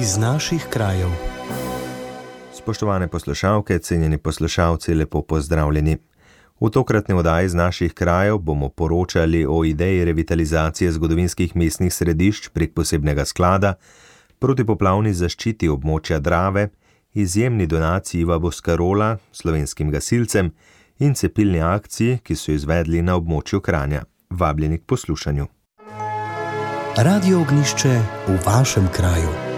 iz naših krajev. Spoštovane poslušalke, cenjeni poslušalci, lepo pozdravljeni. V tokratni oddaji iz naših krajev bomo poročali o ideji revitalizacije zgodovinskih mestnih središč prek posebnega sklada, protipoplavni zaščiti območja Drave, izjemni donaciji Iva Boskarola slovenskim gasilcem in cepilni akciji, ki so izvedli na območju Kranja. Vabljeni k poslušanju. Radio ognišče v vašem kraju.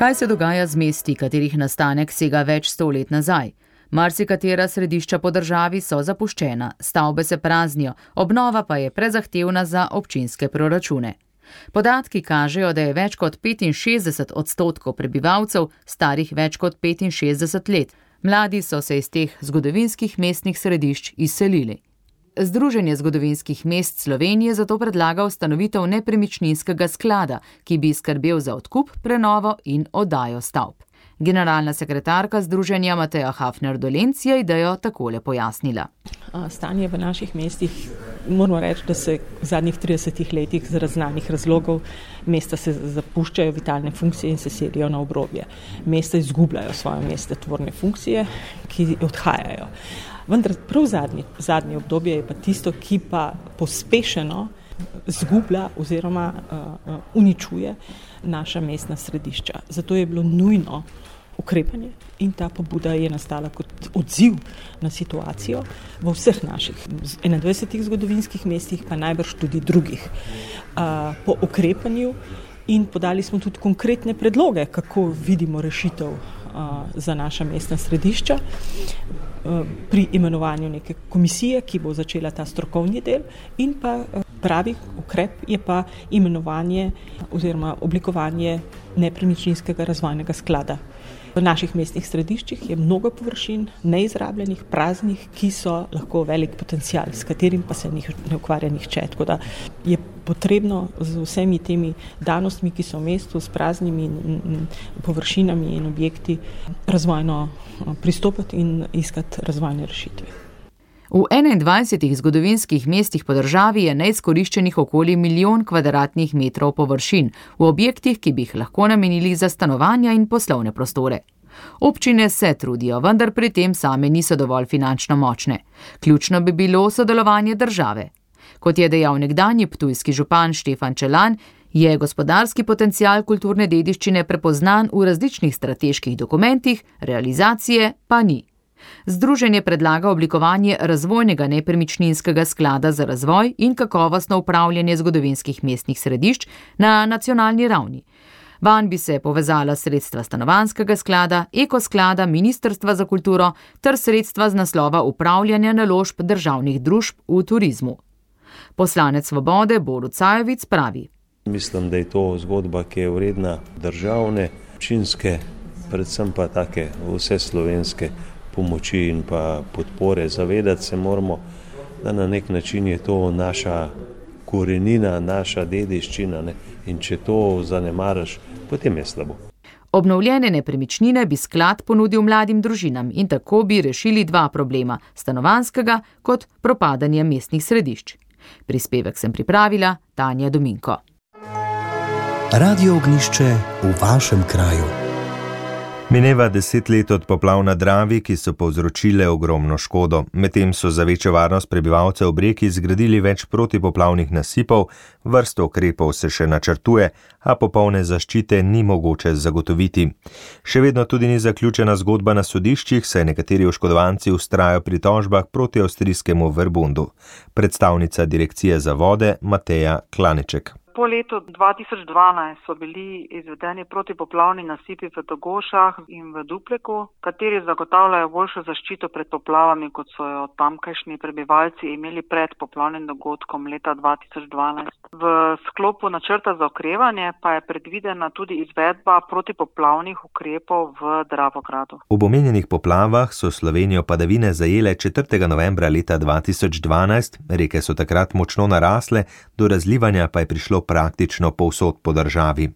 Kaj se dogaja z mesti, katerih nastanek sega več sto let nazaj? Marsikatera središča po državi so zapuščena, stavbe se praznijo, obnova pa je prezahtevna za občinske proračune. Podatki kažejo, da je več kot 65 odstotkov prebivalcev starih več kot 65 let. Mladi so se iz teh zgodovinskih mestnih središč izselili. Združenje zgodovinskih mest Slovenije zato predlaga ustanovitev nepremičninskega sklada, ki bi skrbel za odkup, prenovo in oddajo stavb. Generalna sekretarka združenja Mateja Hafner Dolenc je idejo takole pojasnila. Stanje v naših mestih, moramo reči, da se v zadnjih 30 letih zaradi znanih razlogov mesta se zapuščajo vitalne funkcije in se selijo na obrobje. Mesta izgubljajo svoje meste tvorne funkcije, ki odhajajo. Vendar prav zadnji, zadnji obdobje je pa tisto, ki pa pospešeno zgublja oziroma uh, uničuje naša mestna središča. Zato je bilo nujno ukrepanje in ta pobuda je nastala kot odziv na situacijo v vseh naših 21 zgodovinskih mestih, pa najbrž tudi drugih. Uh, po ukrepanju in podali smo tudi konkretne predloge, kako vidimo rešitev uh, za naša mestna središča. Pri imenovanju neke komisije, ki bo začela ta strokovni del, in pa pravi ukrep je pa imenovanje oziroma oblikovanje nepremičninskega razvojnega sklada. V naših mestnih središčih je mnogo površin, neizrabljenih, praznih, ki so lahko velik potencial, s katerim pa se njih ne ukvarja nihče. Tako da je potrebno z vsemi temi danostmi, ki so v mestu, s praznimi površinami in objekti, razvojno pristopiti in iskati razvojne rešitve. V 21 zgodovinskih mestih po državi je neizkoriščenih okoli milijon kvadratnih metrov površin v objektih, ki bi jih lahko namenili za stanovanja in poslovne prostore. Občine se trudijo, vendar pri tem same niso dovolj finančno močne. Ključno bi bilo sodelovanje države. Kot je dejal nekdanji ptujski župan Štefan Čelan, je gospodarski potencial kulturne dediščine prepoznan v različnih strateških dokumentih, realizacije pa ni. Združenje predlaga oblikovanje razvojnega nepremičninskega sklada za razvoj in kakovostno upravljanje zgodovinskih mestnih središč na nacionalni ravni. Van bi se povezala sredstva stanovanskega sklada, ekosklada, Ministrstva za kulturo ter sredstva z naslova upravljanja naložb državnih družb v turizmu. Poslanec Svobode Borut Cajovic pravi: Mislim, da je to zgodba, ki je vredna državne, občinske, predvsem pa take vse slovenske pomoči in pa podpore. Zavedati se moramo, da na nek način je to naša korenina, naša dediščina ne? in če to zanemaraš, potem je slabo. Obnovljene nepremičnine bi sklad ponudil mladim družinam in tako bi rešili dva problema: stanovanskega kot propadanje mestnih središč. Prispevek sem pripravila Tanja Dominko. Radio ognišče v vašem kraju. Mineva deset let od poplav na Dravi, ki so povzročile ogromno škodo. Medtem so za večjo varnost prebivalcev ob reki zgradili več protipoplavnih nasipov, vrsto ukrepov se še načrtuje, a popolne zaščite ni mogoče zagotoviti. Še vedno tudi ni zaključena zgodba na sodiščih, saj nekateri oškodovanci ustrajajo pri tožbah proti avstrijskemu Verbundu. Predstavnica direkcije za vode Mateja Klaniček. Po letu 2012 so bili izvedeni protipoplavni nasipi v Dogošah in v Dupleku, kateri zagotavljajo boljšo zaščito pred poplavami, kot so jo tamkajšnji prebivalci imeli pred poplavnim dogodkom leta 2012. V sklopu načrta za okrevanje pa je predvidena tudi izvedba protipoplavnih ukrepov v Dravogradu. Ob omenjenih poplavah so Slovenijo padavine zajele 4. novembra leta 2012, reke so takrat močno narasle, do razlivanja pa je prišlo bilo praktično povsod po državi.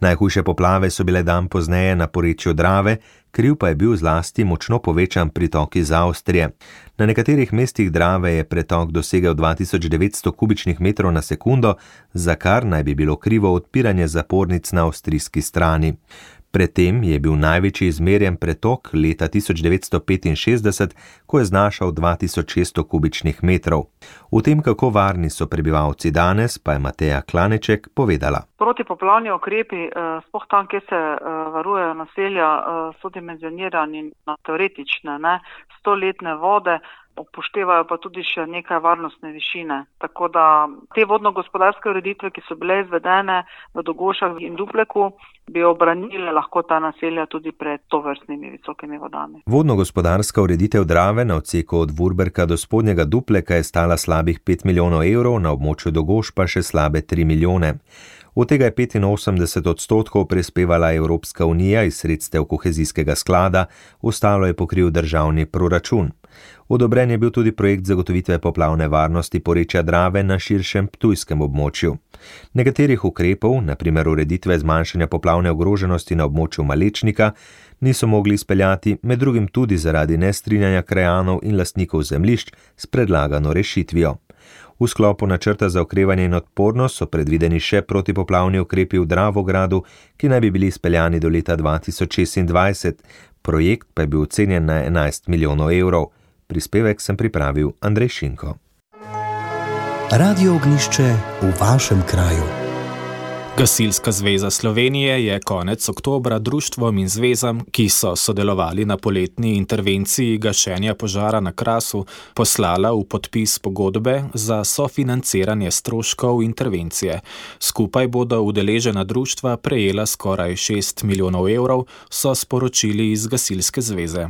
Najhujše poplave so bile dan pozneje na porečju Drave, kriv pa je bil zlasti močno povečan pritok iz Avstrije. Na nekaterih mestih Drave je pretok dosegel 2900 kubičnih metrov na sekundo, za kar naj bi bilo krivo odpiranje zapornic na avstrijski strani. Predtem je bil največji izmerjen pretok leta 1965, ko je znašal 2600 kubičnih metrov. V tem, kako varni so prebivalci danes, pa je Mateja Klaneček povedala. Protipoplavni ukrepi, eh, spoh tam, kjer se eh, varujejo naselja, eh, so dimenzionirani na teoretične, ne, stoletne vode, upoštevajo pa tudi še nekaj varnostne višine. Tako da te vodno-gospodarske ureditve, ki so bile izvedene v Dogošah in Dupleku, bi obranile lahko ta naselja tudi pred to vrstnimi visokimi vodami. Vodno-gospodarska ureditev Drave na odseku od Vurberka do spodnjega Dupleka je stala slabih 5 milijonov evrov, na območju Dogoš pa še slabe 3 milijone. Od tega je 85 odstotkov prispevala Evropska unija iz sredstev kohezijskega sklada, ostalo je pokril državni proračun. Odobren je bil tudi projekt zagotovitve poplavne varnosti porečja Drave na širšem tujskem območju. Nekaterih ukrepov, naprimer ureditve zmanjšanja poplavne ogroženosti na območju Malečnika, niso mogli izpeljati, med drugim tudi zaradi nestrinjanja krajanov in lastnikov zemlišč s predlagano rešitvijo. V sklopu načrta za okrevanje in odpornost so predvideni še protipoplavni ukrepi v Dravogradu, ki naj bi bili izpeljani do leta 2026. Projekt pa je bil ocenjen na 11 milijonov evrov. Prispevek sem pripravil Andrej Šinko. Radio ognišče v vašem kraju. Gasilska zveza Slovenije je konec oktobra društvom in zvezam, ki so sodelovali na poletni intervenciji gašenja požara na Krasu, poslala v podpis pogodbe za sofinanciranje stroškov intervencije. Skupaj bodo udeležena društva prejela skoraj 6 milijonov evrov, so sporočili iz Gasilske zveze.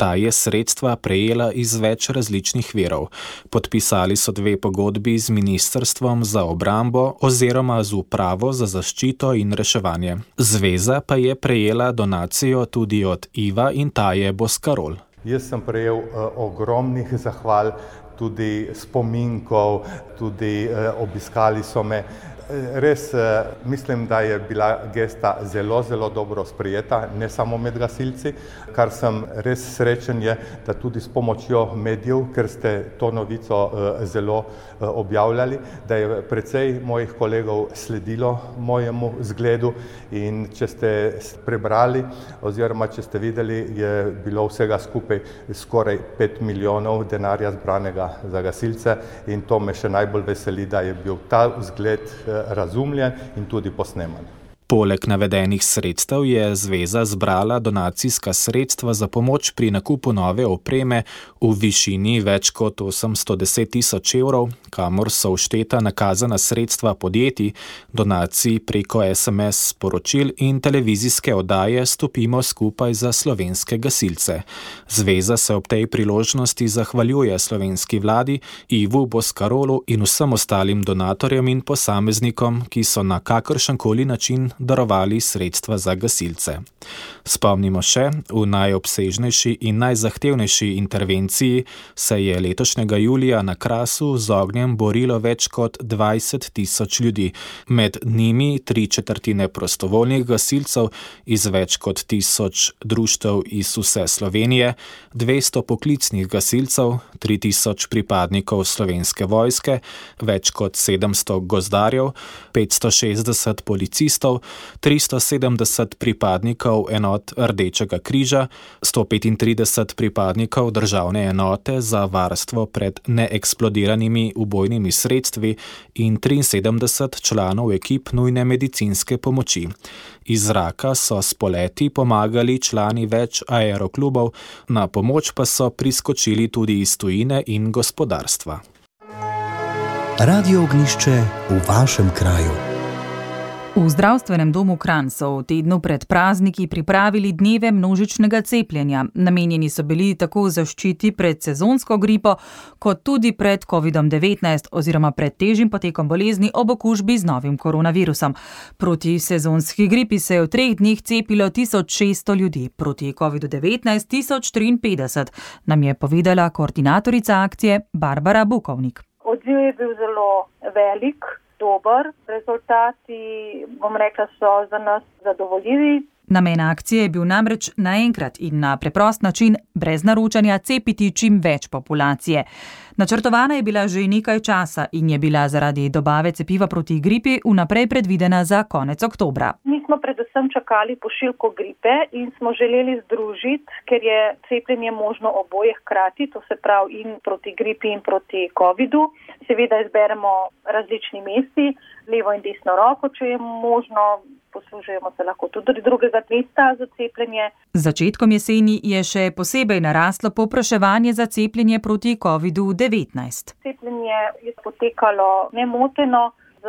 Ta je sredstva prejela iz več različnih verov. Podpisali so dve pogodbi z Ministrstvom za obrambo oziroma z Upravo za zaščito in reševanje. Zveza pa je prejela donacijo tudi od Iva in Taje Boskarol. Jaz sem prejel uh, ogromnih zahval, tudi spominkov, tudi uh, obiskali so me. Res eh, mislim, da je bila gesta zelo, zelo dobro sprijeta, ne samo med gasilci. Kar sem res srečen je, da tudi s pomočjo medijev, ker ste to novico eh, zelo eh, objavljali, da je precej mojih kolegov sledilo mojemu zgledu in če ste prebrali oziroma če ste videli, je bilo vsega skupaj skoraj 5 milijonov denarja zbranega za gasilce in to me še najbolj veseli, da je bil ta zgled razumljen in tudi posneman. Poleg navedenih sredstev je zveza zbrala donacijska sredstva za pomoč pri nakupu nove opreme v višini več kot 810 tisoč evrov, kamor so všteta nakazana sredstva podjetij, donacij preko SMS sporočil in televizijske oddaje Stopimo skupaj za slovenske gasilce. Zveza se ob tej priložnosti zahvaljuje slovenski vladi, Ivu Boskarolu in vsem ostalim donatorjem in posameznikom, ki so na kakršenkoli način darovali sredstva za gasilce. Spomnimo še, v najobsežnejši in najzahtevnejši intervenciji se je letošnjega julija na Krasu z ognjem borilo več kot 20 tisoč ljudi, med njimi tri četrtine prostovoljnih gasilcev iz več kot tisoč društev iz vse Slovenije, 200 poklicnih gasilcev, 3000 pripadnikov slovenske vojske, več kot 700 gozdarjev, 560 policistov, 370 pripadnikov enot Rdečega križa, 135 pripadnikov državne enote za varstvo pred neeksplodiranimi ubojnimi sredstvi in 73 članov ekip nujne medicinske pomoči. Iz zraka so s poleti pomagali člani več aeroklubov, na pomoč pa so priskočili tudi iz tujine in gospodarstva. Radio ognišče v vašem kraju. V zdravstvenem domu Kran so v tednu pred prazniki pripravili dneve množičnega cepljenja. Namenjeni so bili tako zaščiti pred sezonsko gripo, kot tudi pred COVID-19 oziroma pred težjim potekom bolezni ob okužbi z novim koronavirusom. Proti sezonski gripi se je v treh dneh cepilo 1600 ljudi, proti COVID-19 1053, nam je povedala koordinatorica akcije Barbara Bukovnik. Odziv je bil zelo velik dober. Rezultati, bom rekla, so za nas zadovoljivi. Namen akcije je bil namreč naenkrat in na preprost način, brez naročanja, cepiti čim več populacije. Načrtovana je bila že nekaj časa in je bila zaradi dobave cepiva proti gripi vnaprej predvidena za konec oktobra. Mi smo predvsem čakali pošiljko gripe in smo želeli združiti, ker je cepljenje možno oboje hkrati, to se pravi in proti gripi in proti COVID-u. Seveda izberemo različni mesti, levo in desno roko, če je možno poslužujemo se lahko tudi drugega mesta za cepljenje. Začetkom jeseni je še posebej naraslo popraševanje za cepljenje proti COVID-19. Cepljenje je potekalo nemoteno z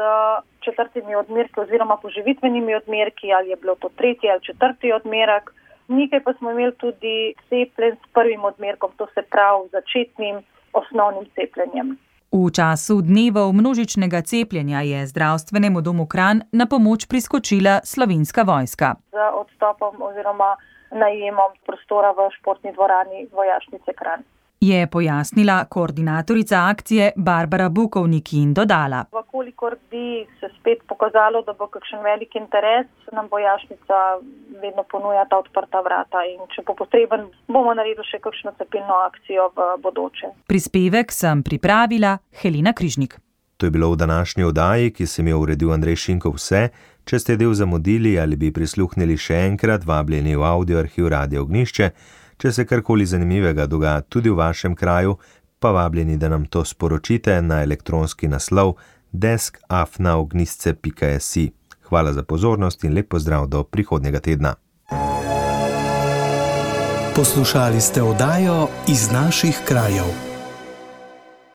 četrtimi odmerki oziroma poživitvenimi odmerki, ali je bilo to tretji ali četrti odmerek. Nekaj pa smo imeli tudi cepljen s prvim odmerkom, to se pravi začetnim osnovnim cepljenjem. V času dnevov množičnega cepljenja je zdravstvenemu domu Kran na pomoč priskočila slovenska vojska. Z odstopom oziroma najemom prostora v športni dvorani vojašnice Kran je pojasnila koordinatorica akcije Barbara Bukovnik in dodala. Vkolikor bi se spet pokazalo, da bo kakšen velik interes, nam bojašnica vedno ponuja ta odprta vrata in če bo potreben, bomo naredili še kakšno cepilno akcijo v bodoče. Prispevek sem pripravila Helena Križnik. To je bilo v današnji oddaji, ki sem jo uredil Andrej Šinko vse. Če ste del zamudili ali bi prisluhnili še enkrat, vabljeni v audio arhiv Radio Ognišče. Če se karkoli zanimivega dogaja tudi v vašem kraju, pa vabljeni, da nam to sporočite na elektronski naslov deskafnaognisce.js. Hvala za pozornost in lep pozdrav do prihodnjega tedna. Poslušali ste oddajo iz naših krajev.